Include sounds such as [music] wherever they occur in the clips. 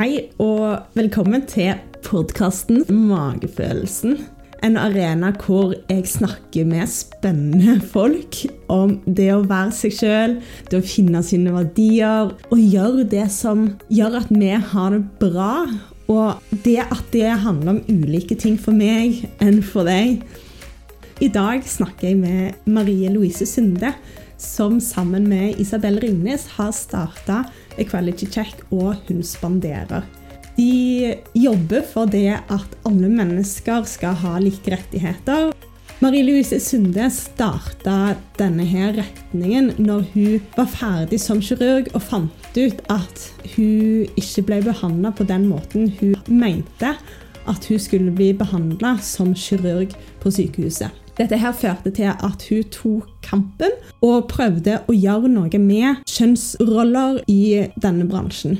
Hei, og velkommen til podkasten Magefølelsen. En arena hvor jeg snakker med spennende folk om det å være seg sjøl, det å finne sine verdier og gjøre det som gjør at vi har det bra. Og det at det handler om ulike ting for meg enn for deg. I dag snakker jeg med Marie Louise Sunde, som sammen med Isabel Ringnes har starta Equality Check og Hun spanderer. De jobber for det at alle mennesker skal ha like rettigheter. Marie Louise Sunde starta denne her retningen når hun var ferdig som kirurg og fant ut at hun ikke ble behandla på den måten hun mente at hun skulle bli behandla som kirurg på sykehuset. Dette her førte til at hun tok kampen og prøvde å gjøre noe med kjønnsroller i denne bransjen.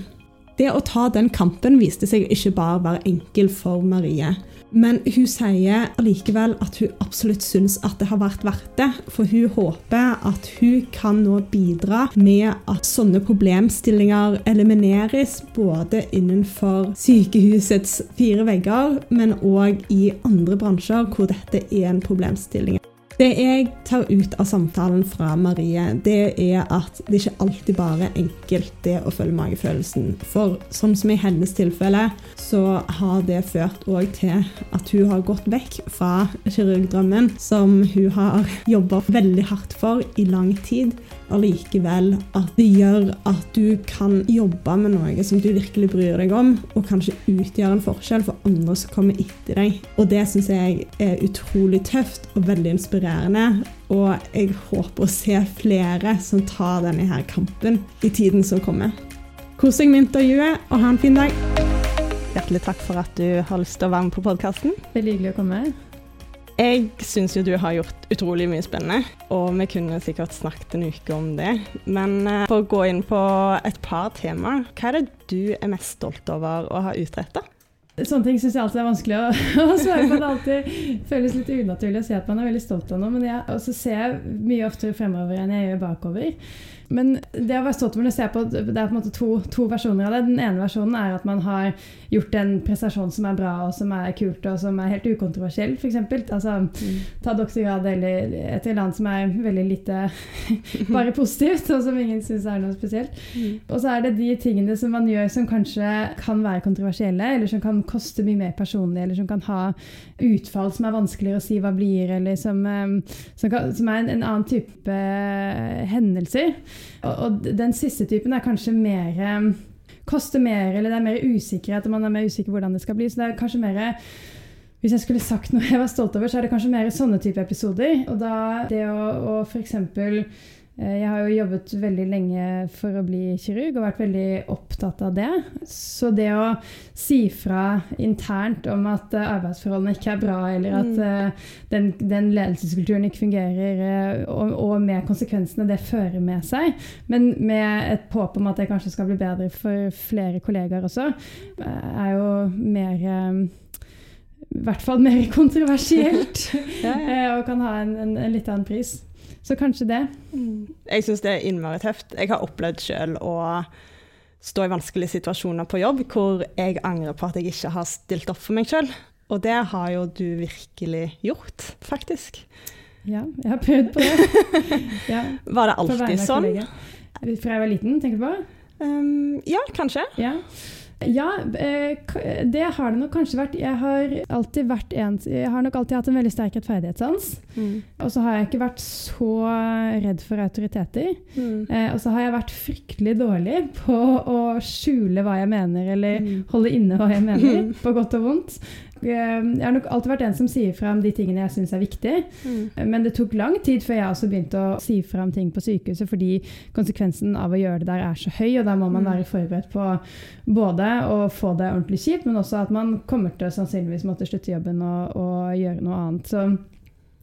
Det å ta den kampen viste seg ikke bare å være enkel for Marie. Men hun sier allikevel at hun absolutt syns at det har vært verdt det. For hun håper at hun kan nå bidra med at sånne problemstillinger elimineres både innenfor sykehusets fire vegger, men òg i andre bransjer hvor dette er en problemstilling. Det jeg tar ut av samtalen fra Marie, det er at det ikke alltid bare er enkelt det å følge magefølelsen. For sånn som i hennes tilfelle, så har det ført òg til at hun har gått vekk fra kirurgdrømmen, som hun har jobba veldig hardt for i lang tid. Allikevel at det gjør at du kan jobbe med noe som du virkelig bryr deg om, og kanskje utgjøre en forskjell for andre som kommer etter deg. Og det syns jeg er utrolig tøft og veldig inspirerende. Og jeg håper å se flere som tar denne her kampen i tiden som kommer. Kos deg med intervjuet, og ha en fin dag. Hjertelig takk for at du har lyst til å være med på podkasten. Veldig hyggelig å komme. Jeg syns jo du har gjort utrolig mye spennende, og vi kunne sikkert snakket en uke om det. Men uh, for å gå inn på et par temaer, hva er det du er mest stolt over å ha utretta? Sånne ting syns jeg alltid er vanskelig å, [laughs] å, svare på. Det alltid føles litt unaturlig å si at man er veldig stolt av noe. Men jeg, også ser jeg mye oftere fremover enn jeg gjør bakover. Men det å være stolt over å se på, det er på en måte to, to, versjoner av det. Den ene versjonen er at man har gjort en prestasjon som er bra og som er kult og som er helt ukontroversiell, f.eks. Altså, mm. Ta doktorgrad eller et eller annet som er veldig lite [laughs] bare positivt, og som ingen syns er noe spesielt. Mm. Og så er det de tingene som man gjør som kanskje kan være kontroversielle, eller som kan koste mye mer personlig, eller som kan ha utfall som er vanskeligere å si hva blir, eller som, eh, som, kan, som er en, en, annen type eh, hendelser. Og, den siste typen er kanskje mer eh, Koster mer, eller det er mer usikkerhet, og man er mer usikker hvordan det skal bli. Så det er kanskje mer hvis jeg skulle sagt noe [laughs] jeg var stolt over, så er det kanskje mer sånne type episoder. Og da det å, å f.eks. Eh, jeg har jo jobbet veldig lenge for å bli kirurg og vært veldig opptatt av det. Så det å si fra internt om at eh, arbeidsforholdene ikke er bra, eller at mm. Eh, den, den, ledelseskulturen ikke fungerer, og, og, med konsekvensene det fører med seg, men med et håp om at det kanskje skal bli bedre for flere kollegaer også, er jo mer i hvert fall mer [laughs] kontroversielt, ja, ja. og kan ha en, en, en litt annen pris. Så kanskje det. Mm. Jeg syns det er innmari tøft. Jeg har opplevd sjøl å stå i vanskelige situasjoner på jobb hvor jeg angrer på at jeg ikke har stilt opp for meg sjøl. Og det har jo du virkelig gjort, faktisk. Ja, jeg har prøvd på det. [laughs] Ja. Var det alltid sånn? Fra jeg var liten, tenker du på? Um, ja, kanskje. Ja. Ja, eh, det har det nok kanskje vært. Jeg har, alltid vært en, jeg har nok alltid hatt en veldig sterk rettferdighetssans. Mm. Og så har jeg ikke vært så redd for autoriteter. Mm. Eh, og så har jeg vært fryktelig dårlig på å skjule hva jeg mener, eller mm. holde inne hva jeg mener, [laughs] på godt og vondt. Eh, jeg har nok alltid vært en som sier fra om de tingene jeg syns er viktige. Mm. Men det tok lang tid før jeg også begynte å si fra om ting på sykehuset, fordi konsekvensen av å gjøre det der er så høy, og da må man mm. være forberedt på både å få det ordentlig kjipt, men også at man kommer til å sannsynligvis måtte slutte jobben og, og gjøre noe annet. Så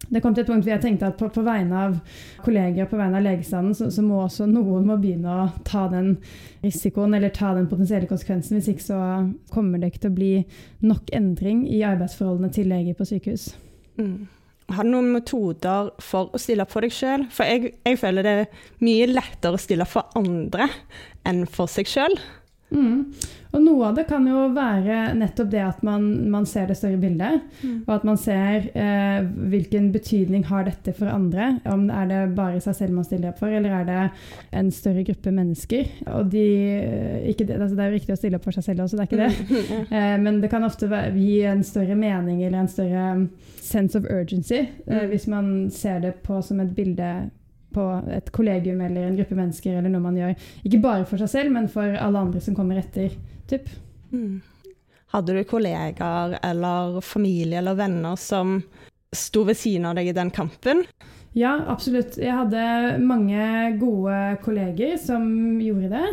det kom til et punkt hvor jeg tenkte at på, på vegne av kolleger og på vegne av legestanden, så, så, må også noen må begynne å ta den risikoen eller ta den potensielle konsekvensen. Hvis ikke så kommer det ikke til å bli nok endring i arbeidsforholdene til leger på sykehus. Mm. Har du noen metoder for å stille opp for deg sjøl? For jeg, jeg, føler det er mye lettere å stille opp for andre enn for seg sjøl. Mm. Og noe av det kan jo være nettopp det at man, man ser det større bildet, Mm. og at man ser eh, hvilken betydning har dette for andre. Om er det bare seg selv man stiller opp for, eller er det en større gruppe mennesker. Og de, eh, ikke det, altså det er jo riktig å stille opp for seg selv også, det er ikke det. Mm. [laughs] Eh, men det kan ofte være, gi en større mening eller en større um, sense of urgency eh, Mm. hvis man ser det på som et bilde på et kollegium eller en gruppe mennesker, eller noe man gjør ikke bare for seg selv, men for alle andre som kommer etter. Typ. Mm. Hadde du kollegaer eller familie eller venner som sto ved siden av deg i den kampen? Ja, absolutt. Jeg hadde mange gode kolleger som gjorde det.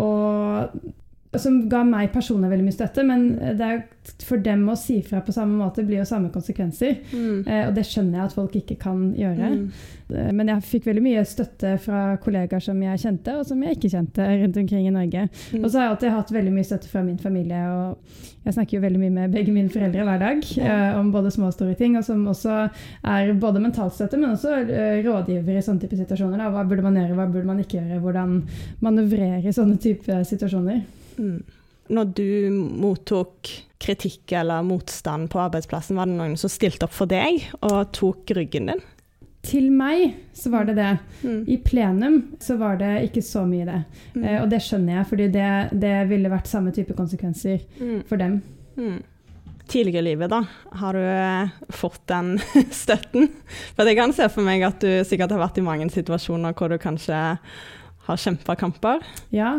Og som ga meg personlig veldig mye støtte, men det er for dem å si fra på samme måte blir jo samme konsekvenser. Mm. Eh, og det skjønner jeg at folk ikke kan gjøre. Mm. Eh, Men jeg fikk veldig mye støtte fra kollegaer som jeg kjente, og som jeg ikke kjente rundt omkring i Norge. Mm. Og så har jeg alltid hatt veldig mye støtte fra min familie, og jeg snakker jo veldig mye med begge mine foreldre hver dag eh, om både små og store ting, og som også er både mentalstøtte, men også eh, rådgiver i sånne type situasjoner. Da. Hva burde man gjøre, hva burde man ikke gjøre, hvordan manøvrere i sånne type situasjoner. Mm. Når du mottok kritikk eller motstand på arbeidsplassen, var det noen som stilte opp for deg og tok ryggen din? Til meg så var det det. Mm. I plenum så var det ikke så mye det. Mm. Eh, og det skjønner jeg, fordi det, det ville vært samme type konsekvenser Mm. for dem. Mm. Tidligere i livet, da, har du eh, fått den [laughs] støtten? For jeg kan se for meg at du sikkert har vært i mange situasjoner hvor du kanskje har kjempa kamper. Ja,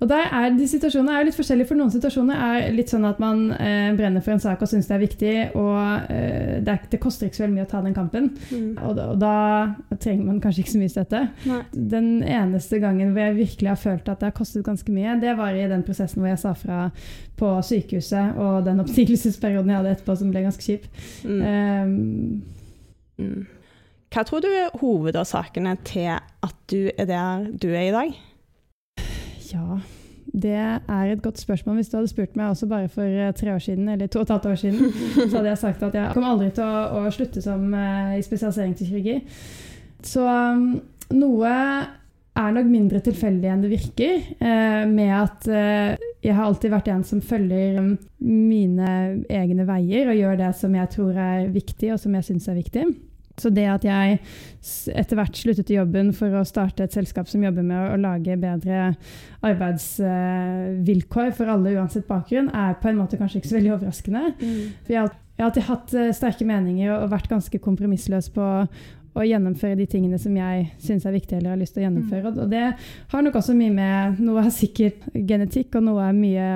og der er de situasjonene er jo litt forskjellige. For noen situasjoner er litt sånn at man eh, brenner for en sak og syns det er viktig, og eh, det, er, det koster ikke så veldig mye å ta den kampen. Og, da- og da trenger man kanskje ikke så mye støtte. Nei. Den eneste gangen hvor jeg virkelig har følt at det har kostet ganske mye, det var i den prosessen hvor jeg sa fra på sykehuset, og den oppsigelsesperioden jeg hadde etterpå som ble ganske kjip. Mm. Um, Mm. Hva tror du er hovedårsakene til at du er der du er i dag? Ja, det er et godt spørsmål. Hvis du hadde spurt meg også bare for eh, tre år siden, eller to og et halvt år siden, [laughs] så hadde jeg sagt at jeg kommer aldri til å, å slutte som uh, i spesialisering til kirurgi. Så um, noe er nok mindre tilfeldig enn det virker, uh, med at uh, jeg har alltid vært en som følger um, mine egne veier og gjør det som jeg tror er viktig, og som jeg syns er viktig. Så det at jeg etter hvert sluttet i jobben for å starte et selskap som jobber med å, lage bedre arbeidsvilkår for alle uansett bakgrunn, er på en måte kanskje ikke så veldig overraskende. For jeg har, alltid hatt eh, sterke meninger og vært ganske kompromissløs på å gjennomføre de tingene som jeg syns er viktige eller har lyst til å gjennomføre. Og, og det har nok også mye med Noe er sikkert genetikk, og noe er mye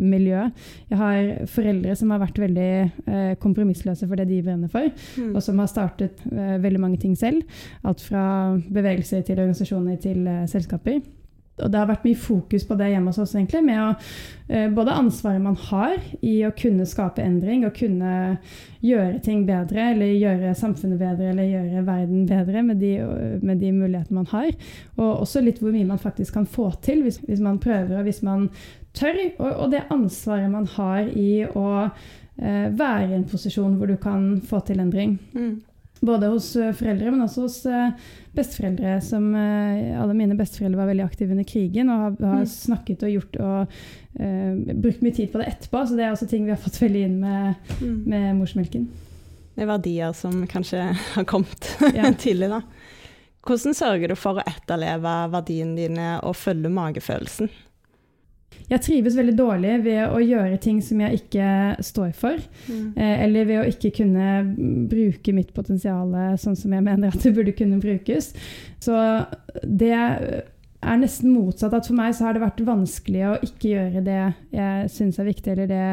miljø. Jeg har foreldre som har vært veldig eh, kompromissløse for det de brenner for, Mm. og som har startet eh, veldig mange ting selv. Alt fra bevegelser til organisasjoner til eh, selskaper. Og det har vært mye fokus på det hjemme hos oss, egentlig, med å, eh, både ansvaret man har i å kunne skape endring og kunne gjøre ting bedre, eller gjøre samfunnet bedre, eller gjøre verden bedre med de, med de mulighetene man har. Og også litt hvor mye man faktisk kan få til hvis, hvis man prøver og hvis man tør. Og, og det ansvaret man har i å eh, være i en posisjon hvor du kan få til endring. Mm. Både hos eh, foreldre, men også hos eh, besteforeldre. Som, eh, alle mine besteforeldre var veldig aktive under krigen og har, har Mm. snakket og gjort og uh, brukt mye tid på det etterpå. Så det er også ting vi har fått veldig inn med, Mm. med morsmelken. Det er verdier som kanskje [laughs] har kommet Ja. [laughs] tidlig, da. Hvordan sørger du for å etterleve verdiene dine og følge magefølelsen? Jeg trives veldig dårlig ved å gjøre ting som jeg ikke står for. Eh, eller ved å ikke kunne mm, bruke mitt potensial sånn som jeg mener at det burde kunne brukes. Så det er nesten motsatt. At for meg så har det vært vanskelig å ikke gjøre det jeg syns er viktig, eller det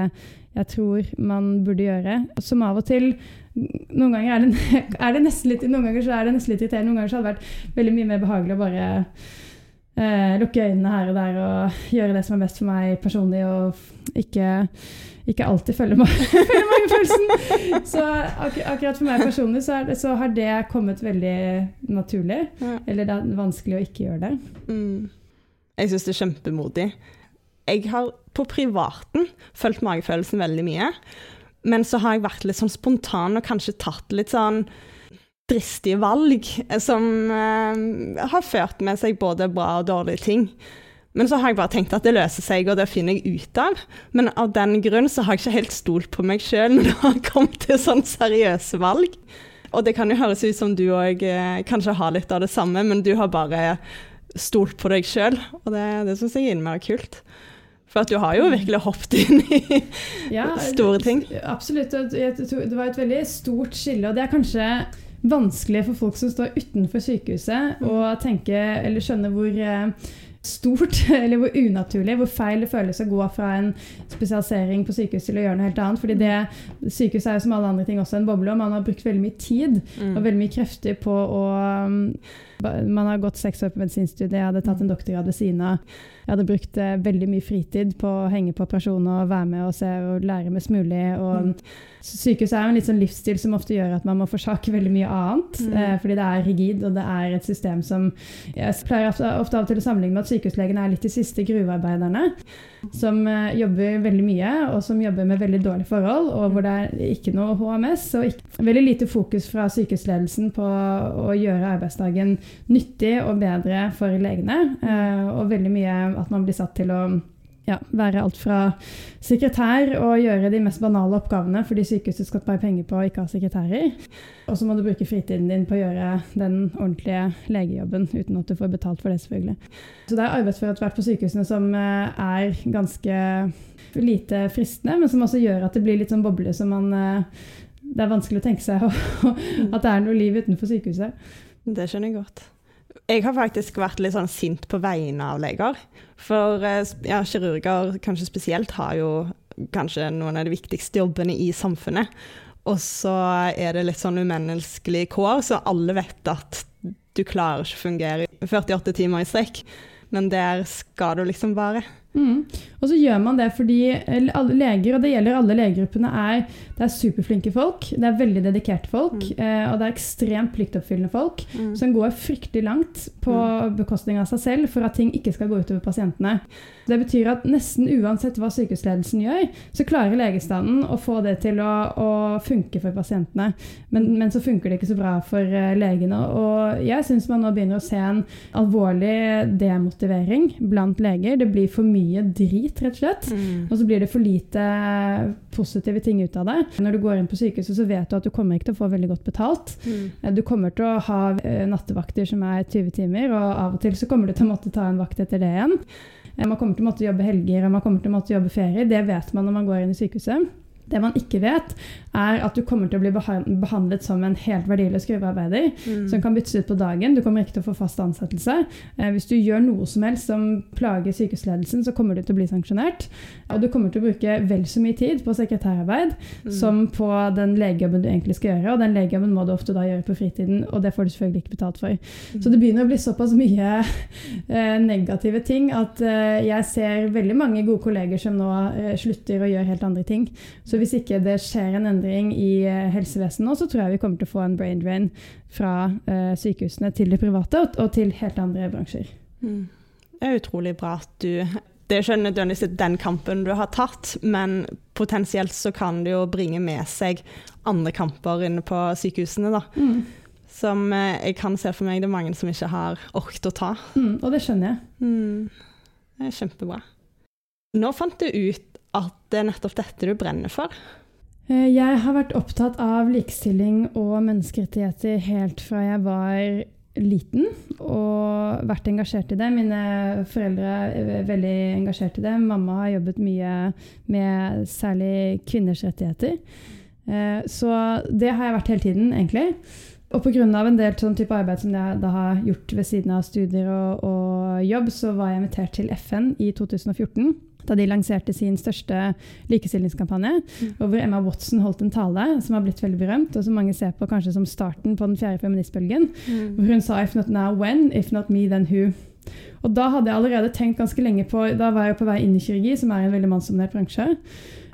jeg tror man burde gjøre. Som av og til noen ganger er det, [laughs] er det nesten litt noen ganger så er det nesten litt irriterende. Noen ganger så hadde det vært veldig mye mer behagelig å bare eh, lukke øynene her og der og gjøre det som er best for meg personlig, og ikke, ikke alltid [laughs] følge magefølelsen. Så ak akkurat for meg personlig så, det, så har det kommet veldig naturlig. Ja. Eller det er vanskelig å ikke gjøre det. Mm. Jeg syns det er kjempemodig. Jeg har på privaten fulgt magefølelsen veldig mye. Men så har jeg vært litt sånn spontan og kanskje tatt litt sånn dristige valg som eh, har ført med seg både bra og dårlige ting. Men så har jeg bare tenkt at det løser seg, og det finner jeg ut av. Men av den grunn så har jeg ikke helt stolt på meg sjøl når det har kommet til sånn seriøse valg. Og det kan jo høres ut som du òg eh, kanskje har litt av det samme, men du har bare stolt på deg sjøl, og det, det syns jeg er innmari kult. For at du har jo Mm. virkelig hoppet inn i Ja, store ting. Absolutt. Det var et veldig stort skille, og det er kanskje vanskelig for folk som står utenfor sykehuset, Mm. å tenke eller skjønne hvor eh, stort [laughs] eller hvor unaturlig, hvor feil det føles å gå fra en spesialisering på sykehus til å gjøre noe helt annet. fordi det Sykehuset er jo som alle andre ting også en boble, og man har brukt veldig mye tid Mm. og veldig mye krefter på å um, Man har gått seks år på medisinstudiet, jeg hadde tatt en doktorgrad ved siden av. Jeg hadde brukt eh, veldig mye fritid på å henge på operasjoner og være med og se og lære mest mulig. Og Mm. Sykehus er jo en litt sånn livsstil som ofte gjør at man må forsake veldig mye annet. Mm. Eh, fordi det er rigid, og det er et system som Jeg pleier ofte, ofte av og til å sammenligne med at sykehuslegene er litt de siste gruvearbeiderne. Som eh, jobber veldig mye, og som jobber med veldig dårlige forhold, og hvor det er ikke noe HMS. Og ikke, veldig lite fokus fra sykehusledelsen på å gjøre arbeidsdagen nyttig og bedre for legene. Eh, og veldig mye at man blir satt til å ja, være alt fra sekretær og gjøre de mest banale oppgavene fordi sykehuset skal spare penger på å ikke ha sekretærer. Og så må du bruke fritiden din på å gjøre den ordentlige legejobben uten at du får betalt for det, selvfølgelig. Så det er arbeidsfør etter på sykehusene som eh, er ganske lite fristende, men som også gjør at det blir litt sånn boble som man eh, Det er vanskelig å tenke seg [laughs] at det er noe liv utenfor sykehuset. Det skjønner jeg godt. Jeg har faktisk vært litt sånn sint på vegne av leger. For eh, ja, kirurger kanskje spesielt har jo kanskje noen av de viktigste jobbene i samfunnet. Og så er det litt sånn umenneskelig kår, så alle vet at du klarer ikke å fungere 48 timer i strekk. Men der skal du liksom være. Mm. Og så gjør man det fordi alle leger, og det gjelder alle legegruppene, er, det er superflinke folk. Det er veldig dedikerte folk. Mm. Eh, og det er ekstremt pliktoppfyllende folk Mm. som går fryktelig langt på bekostning av seg selv for at ting ikke skal gå utover pasientene. Det betyr at nesten uansett hva sykehusledelsen gjør, så klarer legestanden å få det til å, å funke for pasientene. Men, men så funker det ikke så bra for eh, legene. Og jeg syns man nå begynner å se en alvorlig demotivering blant leger. Det blir for mye drit, rett og slett. Mm. Og så blir det for lite positive ting ut av det. Når du går inn på sykehuset, så vet du at du kommer ikke til å få veldig godt betalt. Mm. Eh, Du kommer til å ha eh, nattevakter som er 20 timer, og av og til så kommer du til å måtte ta en vakt etter det igjen. Eh, Man kommer til å måtte jobbe helger og man kommer til å måtte jobbe ferier. Det vet man når man går inn i sykehuset. Det man ikke vet, er at du kommer til å bli behandlet som en helt verdiløs gruvearbeider Mm. som kan byttes ut på dagen. Du kommer ikke til å få fast ansettelse. Eh, hvis du gjør noe som helst som plager sykehusledelsen, så kommer du til å bli sanksjonert. Og du kommer til å bruke vel så mye tid på sekretærarbeid Mm. som på den legejobben du egentlig skal gjøre. Og den legejobben må du ofte da gjøre på fritiden, og det får du selvfølgelig ikke betalt for. Så det begynner å bli såpass mye [laughs] eh, negative ting at eh, jeg ser veldig mange gode kolleger som nå eh, slutter å gjøre helt andre ting. Så hvis ikke det skjer en endring i eh, helsevesenet nå, så tror jeg vi kommer til å få en brain drain fra eh, sykehusene til det private og, til helt andre bransjer. Mm. Det er utrolig bra at du Det er ikke nødvendigvis den kampen du har tatt, men potensielt så kan det jo bringe med seg andre kamper inne på sykehusene, da. Mm. Som eh, jeg kan se for meg det er mange som ikke har orket å ta. Mm, og det skjønner jeg. Mm. Det er kjempebra. Nå fant du ut at det er nettopp dette du brenner for. Eh, Jeg har vært opptatt av likestilling og menneskerettigheter helt fra jeg var liten, og vært engasjert i det. Mine foreldre er veldig engasjert i det. Mamma har jobbet mye med særlig kvinners rettigheter. Eh, Så det har jeg vært hele tiden, egentlig. Og pga. en del sånn type arbeid som jeg da har gjort ved siden av studier og, og jobb, så var jeg invitert til FN i 2014. Da de lanserte sin største likestillingskampanje. Og hvor Emma Watson holdt en tale som har blitt veldig berømt, og som mange ser på kanskje som starten på den fjerde feministbølgen. Hvor hun sa 'if not now, when? If not me, then who?' Og da hadde jeg allerede tenkt ganske lenge på Da var jeg jo på vei inn i kirurgi, som er en veldig mannsdominert bransje.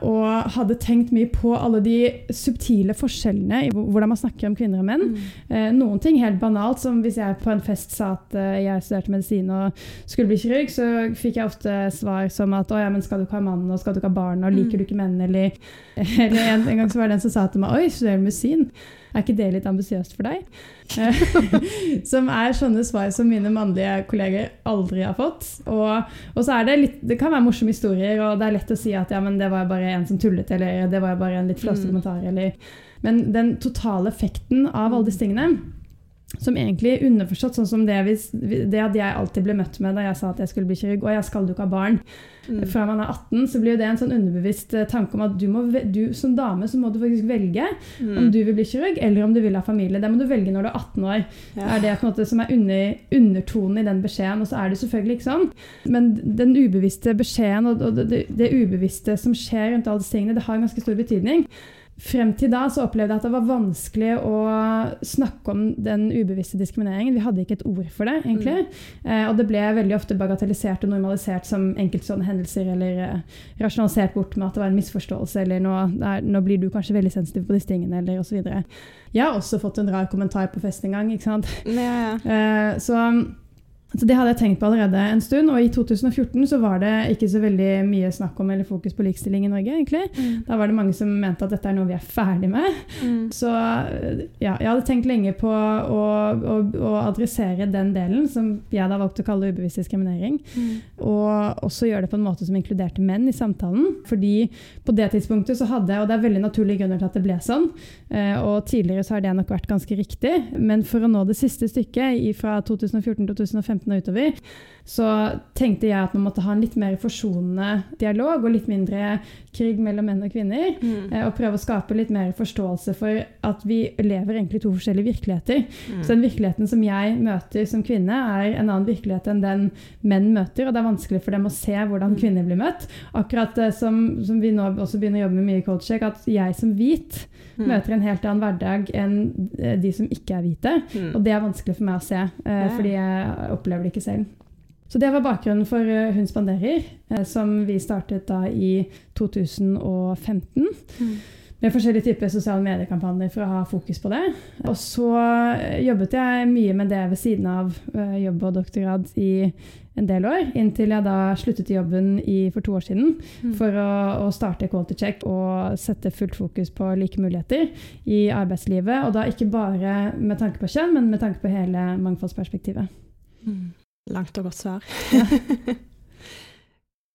Og hadde tenkt mye på alle de subtile forskjellene i hvordan man snakker om kvinner og menn. Eh, noen ting helt banalt, som hvis jeg på en fest sa at eh, jeg studerte medisin og skulle bli kirurg, så fikk jeg ofte svar som at 'Å ja, men skal du ikke ha mann, og skal du ikke ha barn, og liker du ikke menn', eller, [laughs] eller en, en gang så var det en som sa til meg 'Oi, studerer du medisin? Er ikke det litt ambisiøst for deg?' Eh, [laughs] som er sånne svar som mine mannlige kolleger aldri har fått. Og, og så er det litt Det kan være morsomme historier, og det er lett å si at ja, men det var bare en som tullet, eller det var bare en litt flåsete Mm. kommentar, eller Men den totale effekten av alle disse tingene som egentlig er underforstått, sånn som det, det at jeg alltid ble møtt med da jeg sa at jeg skulle bli kirurg, og jeg skal du ikke ha barn. Mm. Fra man er 18, så blir det en sånn underbevisst eh, tanke om at du, må, du som dame så må du faktisk velge Mm. om du vil bli kirurg, eller om du vil ha familie. Det må du velge når du er 18 år. Ja. er det måte som er under, undertonen i den beskjeden, og så er det selvfølgelig ikke sånn. Men den ubevisste beskjeden og, og det, det ubevisste som skjer rundt alle disse tingene, det har en ganske stor betydning. Frem til da så opplevde jeg at det var vanskelig å snakke om den ubevisste diskrimineringen. Vi hadde ikke et ord for det, egentlig. Eh, og det ble veldig ofte bagatellisert og normalisert som enkeltstående hendelser, eller eh, rasjonalisert bort med at det var en misforståelse, eller nå, der, nå blir du kanskje veldig sensitiv på disse tingene, eller osv. Jeg har også fått en rar kommentar på fest en gang. ikke sant? Ja, ja. Eh, så, så det hadde jeg tenkt på allerede en stund. Og i 2014 så var det ikke så veldig mye snakk om eller fokus på likestilling i Norge, egentlig. Da var det mange som mente at dette er noe vi er ferdig med. Mm. Så ja, jeg hadde tenkt lenge på å, å, å adressere den delen, som jeg da valgte å kalle ubevisst diskriminering. Mm. Og også gjøre det på en måte som inkluderte menn i samtalen. Fordi på det tidspunktet så hadde Og det er veldig naturlige grunner til at det ble sånn. eh, Og tidligere så har det nok vært ganske riktig. Men for å nå det siste stykket fra 2014 til 2015 og utover, så tenkte jeg at man måtte ha en litt mer forsonende dialog og litt mindre krig mellom menn og kvinner. Mm. eh, Og prøve å skape litt mer forståelse for at vi lever egentlig to forskjellige virkeligheter. Mm. Så den virkeligheten som jeg møter som kvinne, er en annen virkelighet enn den menn møter. Og det er vanskelig for dem å se hvordan Mm. kvinner blir møtt. Akkurat som, som vi nå også begynner å jobbe med mye i CoachCheck, at jeg som hvit Mm. møter en helt annen hverdag enn eh, de som ikke er hvite. Mm. Og det er vanskelig for meg å se, eh, fordi jeg opplever det ikke selv. Så det var bakgrunnen for eh, Hun spanderer, eh, som vi startet da i 2015 Mm. med forskjellige typer sosiale mediekampanjer for å ha fokus på det. Og så eh, jobbet jeg mye med det ved siden av jobb og doktorgrad i en del år, inntil jeg da sluttet i jobben i, for to år siden Mm. for å, å starte Quality Check og sette fullt fokus på like muligheter i arbeidslivet. Og da ikke bare med tanke på kjønn, men med tanke på hele mangfoldsperspektivet. Mm. Langt og godt svar. [laughs]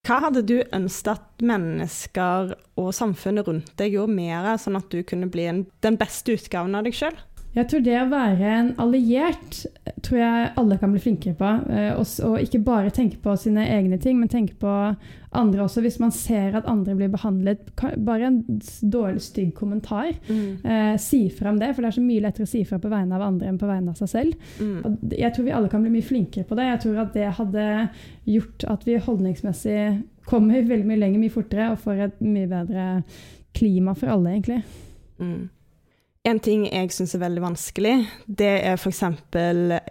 Hva hadde du ønsket at mennesker og samfunnet rundt deg gjorde mer av, sånn at du kunne bli en, den beste utgaven av deg sjøl? Jeg tror det å være en alliert tror jeg alle kan bli flinkere på. eh, Og, ikke bare tenke på sine egne ting, men tenke på andre også. Hvis man ser at andre blir behandlet Bare en dårlig, stygg kommentar. Mm. Eh, si fra om det, for det er så mye lettere å si fra på vegne av andre enn på vegne av seg selv. Mm. Jeg tror vi alle kan bli mye flinkere på det. Jeg tror at det hadde gjort at vi holdningsmessig kommer veldig mye lenger, mye fortere, og får et mye bedre klima for alle, egentlig. Mm. En ting jeg syns er veldig vanskelig, det er f.eks.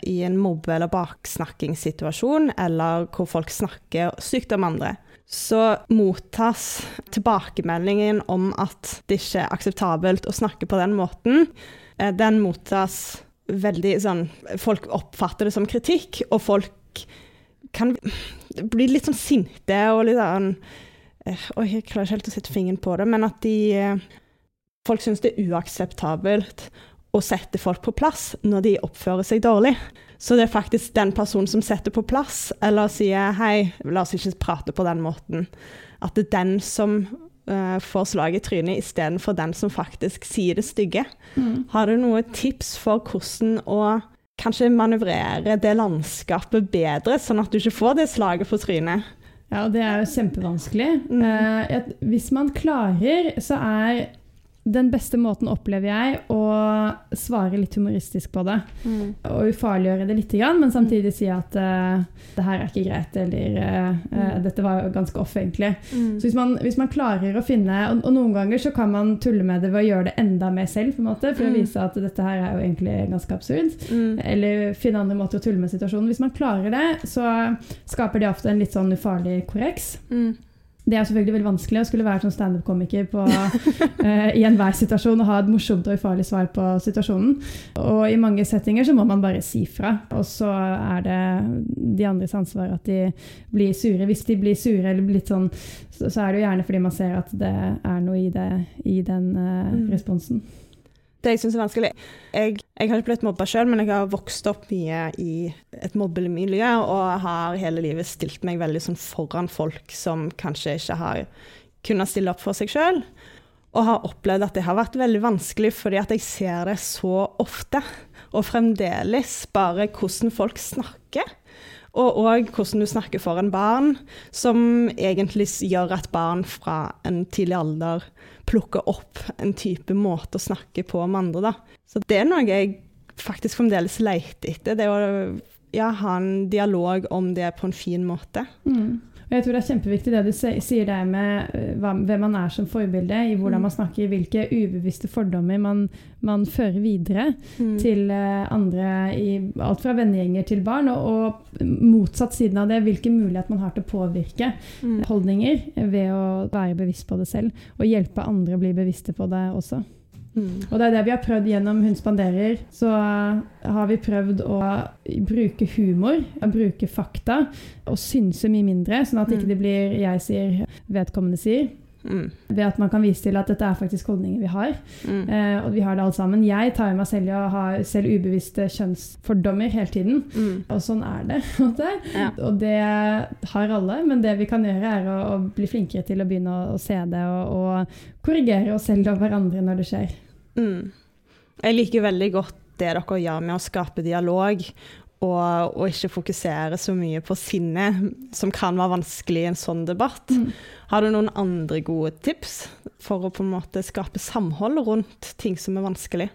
i en mobbe- eller baksnakkingssituasjon, eller hvor folk snakker sykt om andre. Så mottas tilbakemeldingen om at det ikke er akseptabelt å snakke på den måten, eh, den mottas veldig sånn Folk oppfatter det som kritikk, og folk kan bli litt sånn sinte og litt sånn eh, Oi, jeg klarer ikke helt å sette fingeren på det, men at de eh, Folk syns det er uakseptabelt å sette folk på plass når de oppfører seg dårlig. Så det er faktisk den personen som setter på plass, eller sier 'hei, la oss ikke prate på den måten', at det er den som uh, får slag i trynet istedenfor den som faktisk sier det stygge. Har du noen tips for hvordan å kanskje manøvrere det landskapet bedre, sånn at du ikke får det slaget på trynet? Ja, det er jo kjempevanskelig. Mm. Uh, hvis man klarer, så er den beste måten, opplever jeg, å svare litt humoristisk på det. Og ufarliggjøre det litt, men samtidig si at uh, det her er ikke greit, eller Mm. dette var jo ganske off, egentlig. Så hvis man, hvis man klarer å finne og, og noen ganger så kan man tulle med det ved å gjøre det enda mer selv, på en måte, for Mm. å vise at dette her er jo egentlig ganske absurd. Mm. Eller finne andre måter å tulle med situasjonen. Hvis man klarer det, så skaper det ofte en litt sånn ufarlig korreks. Mm. Det er selvfølgelig veldig vanskelig å skulle være sånn standup-komiker på, eh, i enhver situasjon og ha et morsomt og ufarlig svar på situasjonen. Og i mange settinger så må man bare si fra, og så er det de andres ansvar at de blir sure. Hvis de blir sure eller blir litt sånn, så, så er det jo gjerne fordi man ser at det er noe i, det, i den Mm. responsen. Det jeg syns er vanskelig Jeg Jeg har ikke blitt mobba sjøl, men jeg har vokst opp mye i et mobbemiljø og har hele livet stilt meg veldig sånn foran folk som kanskje ikke har kunnet stille opp for seg sjøl. Og har opplevd at det har vært veldig vanskelig, fordi at jeg ser det så ofte. Og fremdeles bare hvordan folk snakker. Og òg hvordan du snakker foran barn, som egentlig gjør at barn fra en tidlig alder plukker opp en type måte å snakke på med andre. Da. Så det er noe jeg faktisk fremdeles leter etter. Det å ja, ha en dialog om det på en fin måte. Mm. Og jeg tror det er kjempeviktig det du sier der med eh, hvem man er som forbilde, i hvordan mm. man snakker, hvilke ubevisste fordommer man, man fører videre mm. til eh, andre, i alt fra vennegjenger til barn, og, og, motsatt siden av det, hvilken mulighet man har til å påvirke mm. holdninger ved å være bevisst på det selv, og hjelpe andre å bli bevisste på det også. Mm. Og det er det vi har prøvd gjennom Hun spanderer. Så har vi prøvd å bruke humor, å bruke fakta, og synse mye mindre, sånn at mm. ikke det blir jeg sier, vedkommende sier. Mm. Ved at man kan vise til at dette er faktisk holdninger vi har. Mm. Eh, og vi har det alle sammen. Jeg tar meg selv i å ha selv ubevisste kjønnsfordommer hele tiden. Mm. Og sånn er det. [laughs] ja. Og det har alle. Men det vi kan gjøre, er å, å bli flinkere til å begynne å, å se det og, og, korrigere oss selv og hverandre når det skjer. Mm. Jeg liker veldig godt det dere gjør med å skape dialog og, og, ikke fokusere så mye på sinne, som kan være vanskelig i en sånn debatt. Mm. Har du noen andre gode tips for å på en måte skape samhold rundt ting som er vanskelig?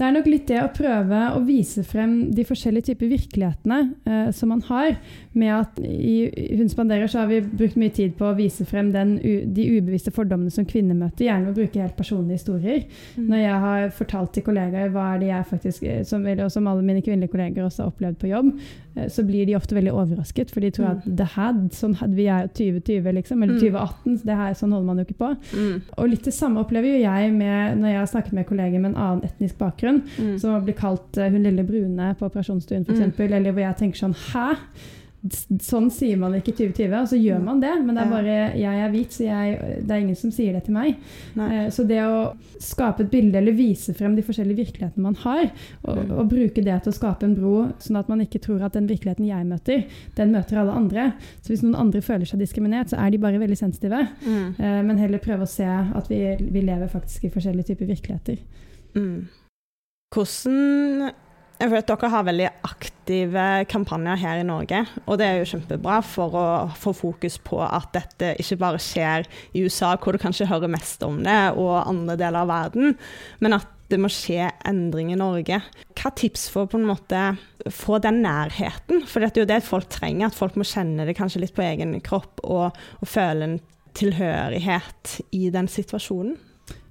Det er nok litt det å prøve å vise frem de forskjellige typer virkelighetene eh, som man har. Med at I Hun spanderer så har vi brukt mye tid på å vise frem den, de ubevisste fordommene som kvinner møter. Gjerne å bruke helt personlige historier. Mm. Når jeg har fortalt til kollegaer hva er det jeg faktisk, eh, som, eller, som alle mine kvinnelige kolleger også har opplevd på jobb, eh, så blir de ofte veldig overrasket. For de tror at mm. det her, sånn, vi er 2020, liksom, eller 2018, mm. det her, sånn holder man jo ikke på. Mm. Og litt det samme opplever jo jeg med, når jeg har snakket med kolleger med en annen etnisk bakgrunn, mm. som blir kalt uh, hun lille brune på operasjonsstuen f.eks., mm. eller hvor jeg tenker sånn Hæ? Sånn sier man ikke i 2020, og så gjør man det. Men det er bare jeg er hvit, så jeg, det er ingen som sier det til meg. Nei. så det å skape et bilde eller vise frem de forskjellige virkelighetene man har, og, mm. og, bruke det til å skape en bro, sånn at man ikke tror at den virkeligheten jeg møter, den møter alle andre. Så hvis noen andre føler seg diskriminert, så er de bare veldig sensitive. Mm. Eh, men heller prøve å se at vi, vi lever faktisk i forskjellige typer virkeligheter. Mm. Hvordan Føler dere har veldig aktive kampanjer her i Norge, og det er jo kjempebra for å få fokus på at dette ikke bare skjer i USA, hvor du kanskje hører mest om det, og andre deler av verden, men at det må skje endring i Norge. Hva tips for å få den nærheten? For det er jo det folk trenger, at folk må kjenne det kanskje litt på egen kropp og, og føle en tilhørighet i den situasjonen.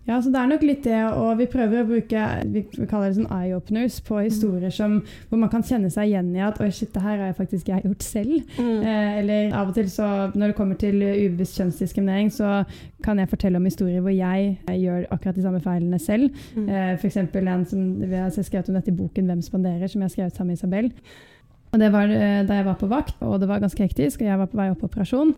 Ja, så det er nok litt det, og vi prøver å bruke vi kaller det sånn eye-openers på historier som, hvor man kan kjenne seg igjen i at oi, shit, det her har jeg faktisk jeg gjort selv. Mm. Eh, eller av og til så når det kommer til ubevisst kjønnsdiskriminering, så kan jeg fortelle om historier hvor jeg, jeg gjør akkurat de samme feilene selv. Mm. Eh, F.eks. en som vi har skrevet om dette i boken 'Hvem spanderer', som jeg har skrevet sammen med Isabel. Og Det var eh, da jeg var på vakt, og det var ganske hektisk, og jeg var på vei opp på operasjon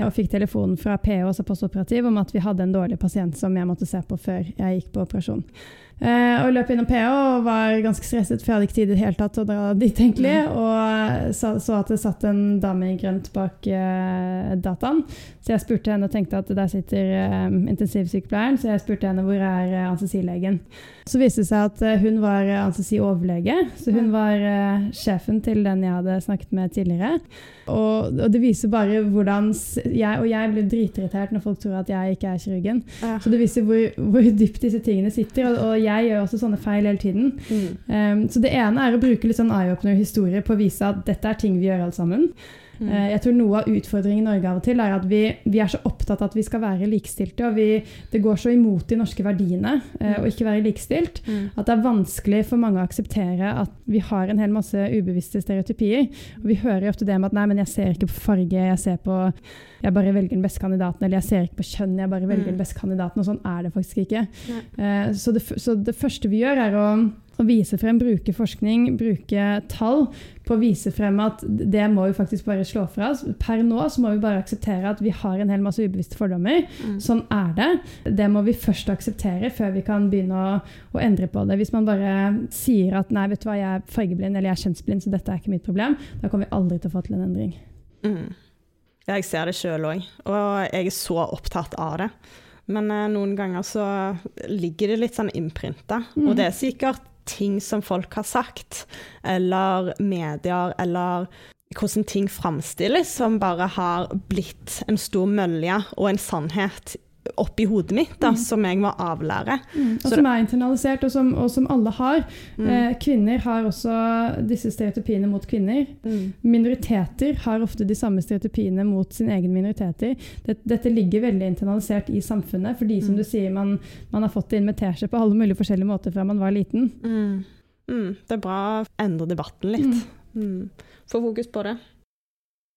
og fikk telefonen fra PO, altså postoperativ, om at vi hadde en dårlig pasient som jeg måtte se på før jeg gikk på operasjon. Uh, og løp innom PH og var ganske stresset, for jeg hadde ikke tid i det hele tatt å dra dit. egentlig, mm. Og så, så, at det satt en dame i grønt bak uh, dataen. Så jeg spurte henne og tenkte at der sitter uh, intensivsykepleieren, så jeg spurte henne hvor er uh, anestesilegen. Så viste det seg at hun var anestesi-overlege, så hun var sjefen til den jeg hadde snakket med tidligere. Og, og, det viser bare hvordan jeg, Og jeg blir dritirritert når folk tror at jeg ikke er kirurgen. Så det viser hvor, hvor, dypt disse tingene sitter. Og, og, jeg gjør også sånne feil hele tiden. Mm. Um, så det ene er å bruke litt sånn eye-opener-historie på å vise at dette er ting vi gjør alle sammen. Mm. Uh, jeg tror Noe av utfordringen i Norge av og til er at vi, vi er så opptatt av at vi skal være likestilte. og vi, Det går så imot de norske verdiene uh, å ikke være likestilt mm. at det er vanskelig for mange å akseptere at vi har en hel masse ubevisste stereotypier. Og Vi hører ofte det med at nei, men jeg ser ikke på farge, jeg ser på jeg bare velger den beste kandidaten, eller jeg ser ikke på kjønn, jeg bare velger mm. den beste kandidaten. Og sånn er det faktisk ikke. Uh, så, det, så, det, første vi gjør, er å å vise frem, bruke forskning, bruke tall på å vise frem at det må vi faktisk bare slå fra oss. Per nå så må vi bare akseptere at vi har en hel masse ubevisste fordommer. Mm. Sånn er det. Det må vi først akseptere før vi kan begynne å, å, endre på det. Hvis man bare sier at nei, vet du hva, jeg er fargeblind eller jeg er kjønnsblind, så dette er ikke mitt problem, da kommer vi aldri til å få til en endring. Mm. Jeg ser det sjøl òg, og jeg er så opptatt av det. Men eh, noen ganger så ligger det litt sånn innprinta, mm. og det er sikkert ting som folk har sagt, eller medier, eller hvordan ting framstilles, som bare har blitt en stor mølje og en sannhet oppi hodet mitt, da, mm. som jeg må avlære. Mm. Og som er internalisert, og som, og som alle har. Mm. Eh, kvinner har også disse stereotypiene mot kvinner. Mm. Minoriteter har ofte de samme stereotypiene mot sin egen minoriteter. Dette, dette ligger veldig internalisert i samfunnet, fordi som mm. du sier, man, man har fått det inn med teskje på alle mulige forskjellige måter fra man var liten. Mm. Det er bra å endre debatten litt. Få fokus på det.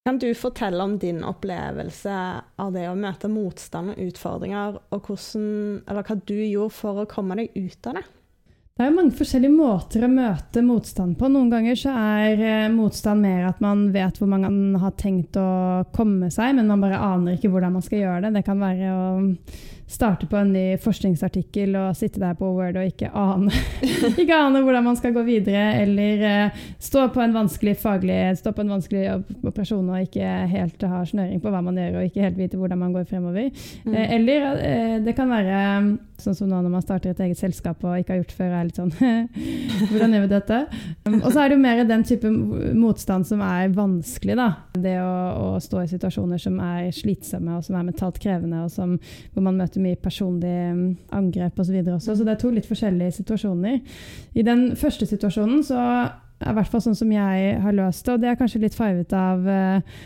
Kan du fortelle om din opplevelse av det å møte motstand og utfordringer, og hvordan, hva du gjorde for å komme deg ut av det? Det er jo mange forskjellige måter å møte motstand på. Noen ganger så er eh, motstand mer at man vet hvor man har tenkt å komme seg, men man bare aner ikke hvordan man skal gjøre det. Det kan være å starte på en ny forskningsartikkel og sitte der på Word og ikke ane, [laughs] ikke ane hvordan man skal gå videre, eller uh, stå på en vanskelig faglig stå på en vanskelig operasjon og ikke helt ha snøring på hva man gjør, og ikke helt vite hvordan man går fremover. Mm. Uh, eller det kan være sånn som nå når man starter et eget selskap og ikke har gjort før, er litt sånn [laughs] Hvordan gjør vi dette? Um, og så er det jo mer den type motstand som er vanskelig, da. Det å, å stå i situasjoner som er slitsomme og som er mentalt krevende, og som, hvor man møter mye personlig um, angrep osv. Så også. Så det er to litt forskjellige situasjoner. I den første situasjonen så i hvert fall sånn som jeg har løst det, og det er kanskje litt farget av uh,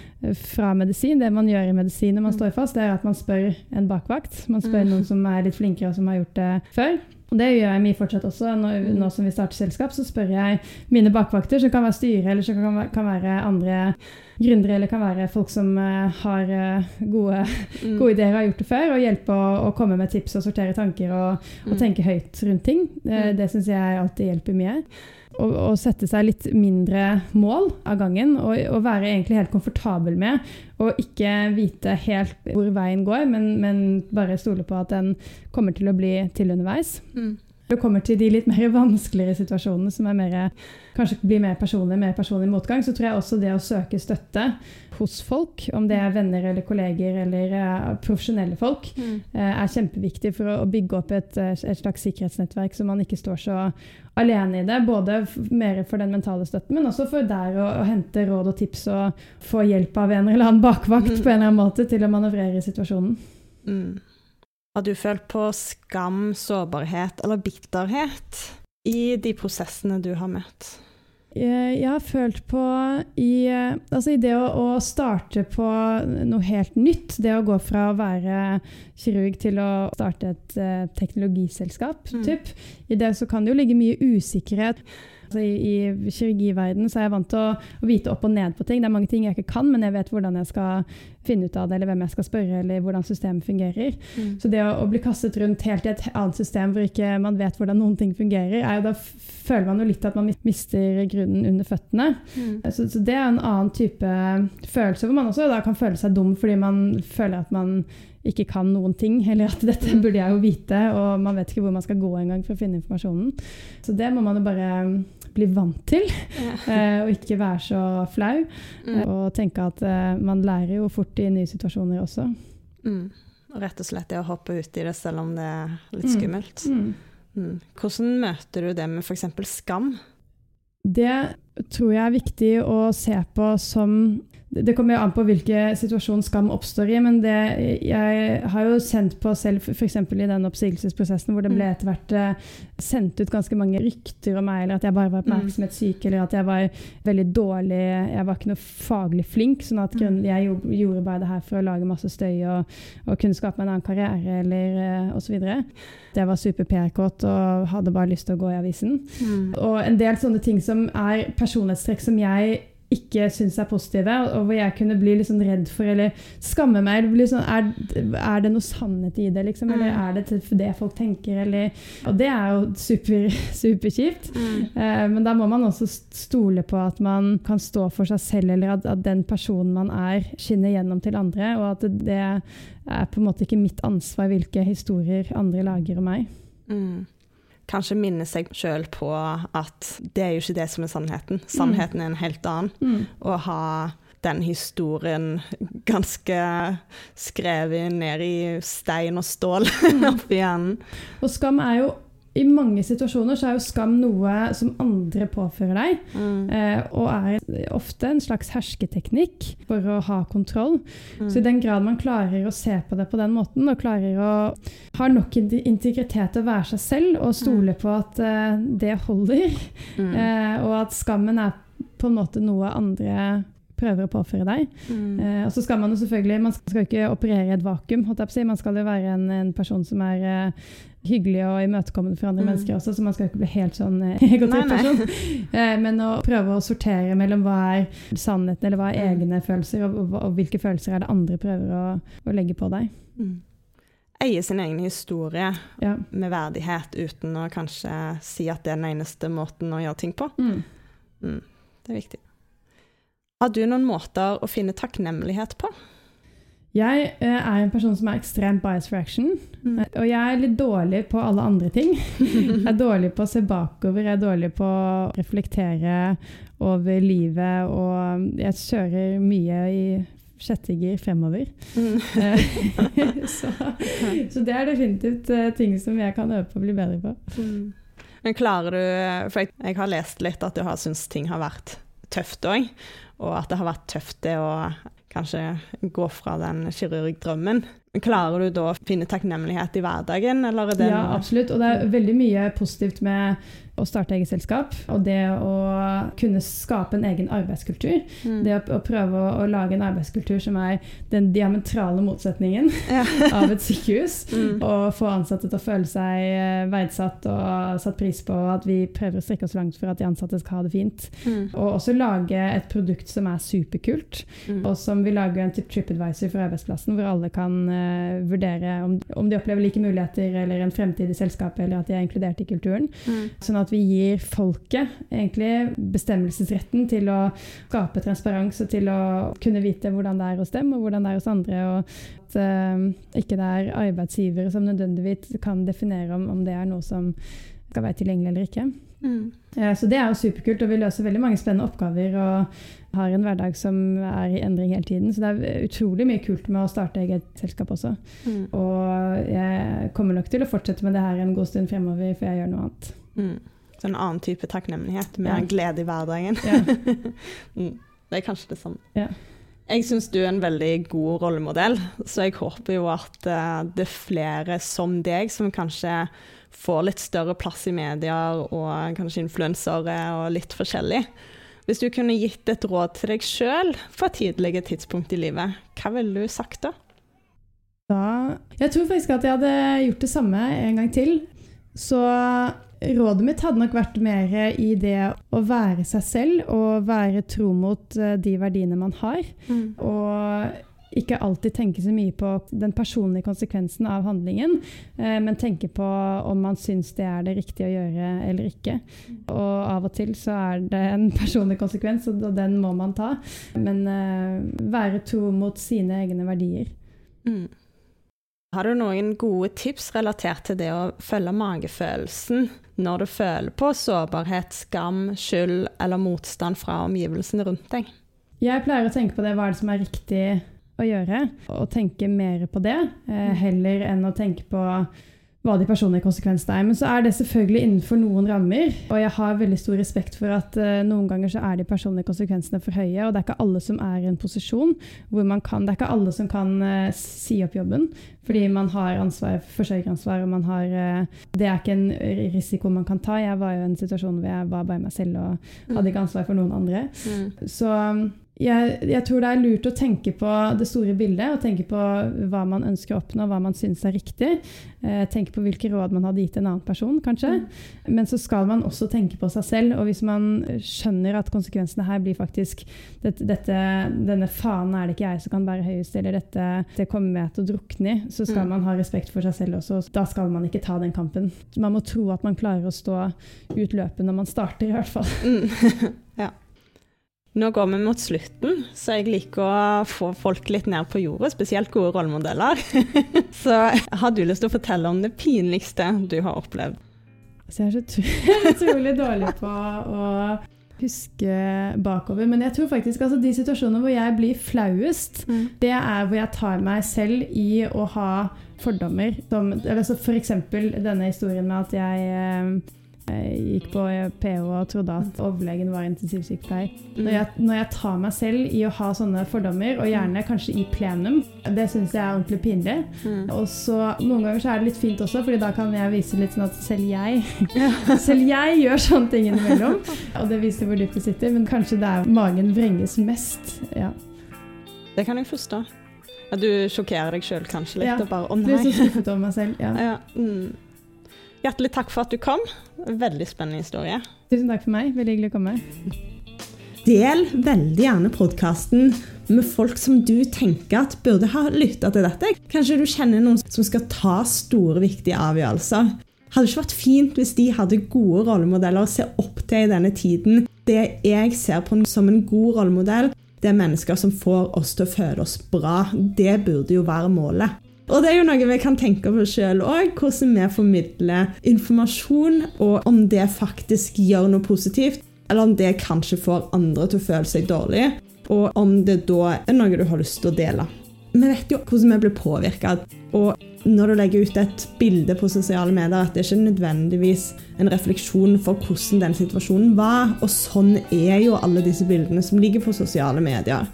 fra medisin. Det man gjør i medisin når man mm. står fast, det er at man spør en bakvakt. Man spør mm. noen som er litt flinkere, og som har gjort det før. Og det gjør jeg mye fortsatt også. Nå, mm. nå, som vi starter selskap, så spør jeg mine bakvakter, som kan være styre, eller som kan, kan være andre gründere, eller kan være folk som uh, har uh, gode, mm. gode, ideer og har gjort det før, og hjelpe å, å komme med tips og sortere tanker og, og tenke høyt rundt ting. Uh, det syns jeg alltid hjelper mye å, å, sette seg litt mindre mål av gangen og, og, være egentlig helt komfortabel med å ikke vite helt hvor veien går, men, men bare stole på at den kommer til å bli til underveis. Mm. Det kommer til de litt mer [laughs] vanskeligere situasjonene, som er mer, kanskje blir mer personlig, mer personlig motgang, så tror jeg også det å søke støtte hos folk, om det er venner eller kolleger eller uh, profesjonelle folk, mm. uh, er kjempeviktig for å, bygge opp et, eh, et, slags sikkerhetsnettverk, så man ikke står så alene i det. Både mer for den mentale støtten, men også for der å, å hente råd og tips og få hjelp av en eller annen bakvakt mm. på en eller annen måte til å manøvrere i situasjonen. Mm. Har du følt på skam, sårbarhet eller bitterhet i de prosessene du har møtt? Jeg har følt på i, altså i det å, å, starte på noe helt nytt, det å gå fra å være kirurg til å starte et uh, teknologiselskap, mm. typ. i det så kan det jo ligge mye usikkerhet. Altså I i kirurgiverdenen er jeg vant til å, å, vite opp og ned på ting. Det er mange ting jeg ikke kan, men jeg vet hvordan jeg skal finne ut av det, eller hvem jeg skal spørre, eller hvordan systemet fungerer. Mm. Så det å, å, bli kastet rundt helt i et annet system hvor ikke man vet hvordan noen ting fungerer, er jo da føler man jo litt at man mister grunnen under føttene. Mm. Så, så, det er en annen type følelse, hvor man også da kan føle seg dum fordi man føler at man ikke kan noen ting, eller at dette burde jeg jo vite, og man vet ikke hvor man skal gå engang for å finne informasjonen. Så det må man jo bare bli vant til, ja. [laughs] Eh, og ikke være så flau. Mm. Og tenke at uh, man lærer jo fort i nye situasjoner også. Mm. Rett og slett det å hoppe ut i det selv om det er litt mm. skummelt. Mm. Mm. Hvordan møter du det med f.eks. skam? Det tror jeg er viktig å se på som det kommer jo an på hvilken situasjon skam oppstår i, men det, jeg har jo sendt på selv, f.eks. i den oppsigelsesprosessen hvor det ble mm. etter hvert eh, sendt ut ganske mange rykter om meg, eller at jeg bare var mm. oppmerksomhetssyk, eller at jeg var veldig dårlig Jeg var ikke noe faglig flink, sånn at mm. jeg gjorde bare det her for å lage masse støy og, og kunne skape meg en annen karriere, eller uh, osv. Jeg var super PR-kåt og hadde bare lyst til å gå i avisen. Mm. Og en del sånne ting som er personlighetstrekk som jeg ikke syns er positive, og hvor jeg kunne bli sånn redd for eller skamme meg. eller sånn, er, er det noe sannhet i det, liksom? Eller Mm. er det til det folk tenker? Eller, og det er jo super, [laughs] superkjipt. Mm. Eh, men da må man også stole på at man kan stå for seg selv, eller at, at den personen man er, skinner gjennom til andre, og at det, det er på en måte ikke mitt ansvar hvilke historier andre lager om meg. Mm. Kanskje minne seg sjøl på at det er jo ikke det som er sannheten. Sannheten er en helt annen. Å ha den historien ganske skrevet ned i stein og stål [laughs] oppi hjernen. Og skam er jo i mange situasjoner så er jo skam noe som andre påfører deg, Mm. eh, og er ofte en slags hersketeknikk for å ha kontroll. Mm. Så i den grad man klarer å se på det på den måten, og klarer å ha nok integritet til å være seg selv, og stole på at eh, det holder, Mm. [laughs] eh, og at skammen er på en måte noe andre prøver å påføre deg. Mm. Eh, og så skal man jo selvfølgelig Man skal jo ikke operere i et vakuum. Man skal jo være en, en person som er eh, hyggelig og imøtekommende for andre Mm. mennesker også, så man skal ikke bli helt sånn eh, [laughs] egotripp Nei, nei. person. Eh, men å prøve å sortere mellom hva er sannheten, eller hva er Mm. egne følelser, og, og, og hvilke følelser er det andre prøver å, å legge på deg. Mm. Eie sin egen historie Ja. med verdighet uten å kanskje si at det er den eneste måten å gjøre ting på. Mm. Mm. Det er viktig. Har du noen måter å finne takknemlighet på? Jeg eh, er en person som er ekstremt bias for action. Mm. Og jeg er litt dårlig på alle andre ting. [laughs] Jeg er dårlig på å se bakover, jeg er dårlig på å reflektere over livet, og jeg kjører mye i kjettinger fremover. Mm. Eh, [laughs] [laughs] så, så det er definitivt eh, ting som jeg kan øve på å bli bedre på. Mm. Men klarer du For jeg, jeg har lest litt at du har syntes ting har vært tøft òg, og at det har vært tøft det å kanskje gå fra den kirurgdrømmen. Men Klarer du da å finne takknemlighet i hverdagen, eller er det Ja, absolutt. Og det er veldig mye positivt med å starte eget selskap, og det å kunne skape en egen arbeidskultur. Mm. Det å, å prøve å, å lage en arbeidskultur som er den diametrale motsetningen [laughs] Ja. [laughs] av et sykehus. Mm. Og få ansatte til å føle seg eh, verdsatt og satt pris på at vi prøver å strekke oss langt for at de ansatte skal ha det fint. Mm. Og også lage et produkt som er superkult, Mm. og som vi lager en type TripAdvisor for arbeidsplassen, hvor alle kan uh, vurdere om, om de opplever like muligheter eller en fremtid i selskapet, eller at de er inkludert i kulturen. Mm. Sånn at vi gir folket egentlig bestemmelsesretten til å skape transparens og til å kunne vite hvordan det er hos dem og hvordan det er hos andre. Og at uh, ikke det er arbeidsgivere som nødvendigvis kan definere om, om det er noe som skal være tilgjengelig eller ikke. Mm. Eh, så det er jo superkult, og vi løser veldig mange spennende oppgaver og har en hverdag som er i endring hele tiden. Så det er utrolig mye kult med å starte eget selskap også. Mm. Og jeg kommer nok til å fortsette med det her en god stund fremover for jeg gjør noe annet. Mm. Så en annen type takknemlighet, mer Ja. glede i hverdagen. Ja. [laughs] mm. Det er kanskje det samme. Ja. Jeg syns du er en veldig god rollemodell, så jeg håper jo at eh, det er flere som deg som kanskje får litt større plass i medier, og kanskje influensere og litt forskjellig. Hvis du kunne gitt et råd til deg sjøl på et tidligere tidspunkt i livet, hva ville du sagt da? Da, jeg tror faktisk at jeg hadde gjort det samme en gang til. Så rådet mitt hadde nok vært mer i det å være seg selv og være tro mot eh, de verdiene man har. Og ikke alltid tenke så mye på den personlige konsekvensen av handlingen, eh, men tenke på om man syns det er det riktige å gjøre eller ikke. Og av og til så er det en personlig konsekvens, og den må man ta. Men eh, være tro mot sine egne verdier. Mm. Har du noen gode tips relatert til det å følge magefølelsen når du føler på sårbarhet, skam, skyld eller motstand fra omgivelsene rundt deg? Jeg pleier å tenke på det, hva er det som er riktig å gjøre, og tenke mer på det, eh, heller enn å tenke på hva de personlige konsekvensene er. Men så er det selvfølgelig innenfor noen rammer, og jeg har veldig stor respekt for at uh, noen ganger så er de personlige konsekvensene for høye, og det er ikke alle som er i en posisjon hvor man kan Det er ikke alle som kan uh, si opp jobben, fordi man har ansvar, forsørgeransvar, og man har uh, Det er ikke en risiko man kan ta. Jeg var jo i en situasjon hvor jeg var bare meg selv og hadde ikke ansvar for noen andre. Mm. Så um, jeg, jeg, tror det er lurt å tenke på det store bildet, og tenke på hva man ønsker å oppnå, hva man syns er riktig. Eh, tenke på hvilke råd man hadde gitt en annen person, kanskje. Mm. Men så skal man også tenke på seg selv. Og hvis man skjønner at konsekvensene her blir faktisk dette, dette, Denne fanen er det ikke jeg som kan bære høyest, eller dette det kommer jeg til å drukne i, så skal mm. man ha respekt for seg selv også. Da skal man ikke ta den kampen. Man må tro at man klarer å stå ut løpet når man starter, i hvert fall. Mm. [laughs] ja. Nå går vi mot slutten, så jeg liker å få folk litt ned på jordet, spesielt gode rollemodeller. [laughs] så har du lyst til å fortelle om det pinligste du har opplevd? Så jeg er så [laughs] utrolig dårlig på å huske bakover. Men jeg tror faktisk altså, de situasjonene hvor jeg blir flauest, mm. det er hvor jeg tar meg selv i å ha fordommer. Som, altså F.eks. denne historien med at jeg eh, jeg gikk på PH og trodde at overlegen var intensivsykepleier. Mm. Når, jeg, når jeg tar meg selv i å ha sånne fordommer, og gjerne kanskje i plenum, det syns jeg er ordentlig pinlig. Mm. Og så Noen ganger så er det litt fint også, Fordi da kan jeg vise litt sånn at selv jeg [laughs] Selv jeg gjør sånne ting innimellom. Og det viser hvor dypt det sitter. Men kanskje det er magen vrenges mest. Ja. Det kan jeg forstå. At du sjokkerer deg sjøl kanskje litt. Ja. og bare, å nei. Blir så skuffet over meg selv. Ja. ja. Mm. Hjertelig takk for at du kom. Veldig spennende historie. Tusen takk for meg. Veldig hyggelig å komme. Del veldig gjerne podkasten med folk som du tenker at burde ha lytta til dette. Kanskje du kjenner noen som skal ta store, viktige avgjørelser. Hadde det ikke vært fint hvis de hadde gode rollemodeller å se opp til i denne tiden? Det jeg ser på som en god rollemodell, det er mennesker som får oss til å føle oss bra. Det burde jo være målet. Og det er jo noe vi kan tenke på sjøl òg, hvordan vi formidler informasjon, og om det faktisk gjør noe positivt, eller om det kanskje får andre til å føle seg dårlig, og om det da er noe du har lyst til å dele. Vi vet jo hvordan vi blir påvirka. Og når du legger ut et bilde på sosiale medier, at det ikke er nødvendigvis en refleksjon for hvordan den situasjonen var. Og sånn er jo alle disse bildene som ligger på sosiale medier.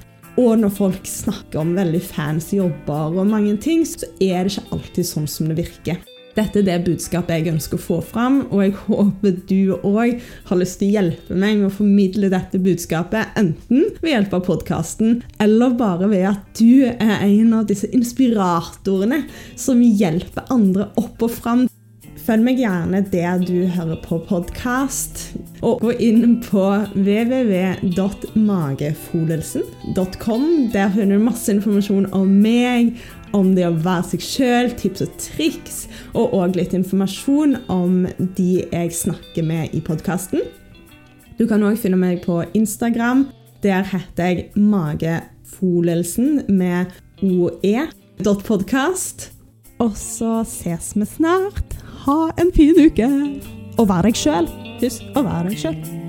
Og når folk snakker om veldig fancy jobber og mange ting, så er det ikke alltid sånn som det virker. Dette er det budskapet jeg ønsker å få fram, og jeg håper du òg har lyst til å hjelpe meg med å formidle dette budskapet, enten ved hjelp av podkasten, eller bare ved at du er en av disse inspiratorene som hjelper andre opp og fram Følg meg gjerne der du hører på podkast. Og gå inn på www.magefolelsen.com. Der finner du masse informasjon om meg, om det å være seg sjøl, tips og triks, og òg litt informasjon om de jeg snakker med i podkasten. Du kan òg finne meg på Instagram. Der heter jeg Magefolelsen med oe.podkast. Og så ses vi snart. Ha en fin uke. Og vær deg sjøl. Husk å være deg sjøl.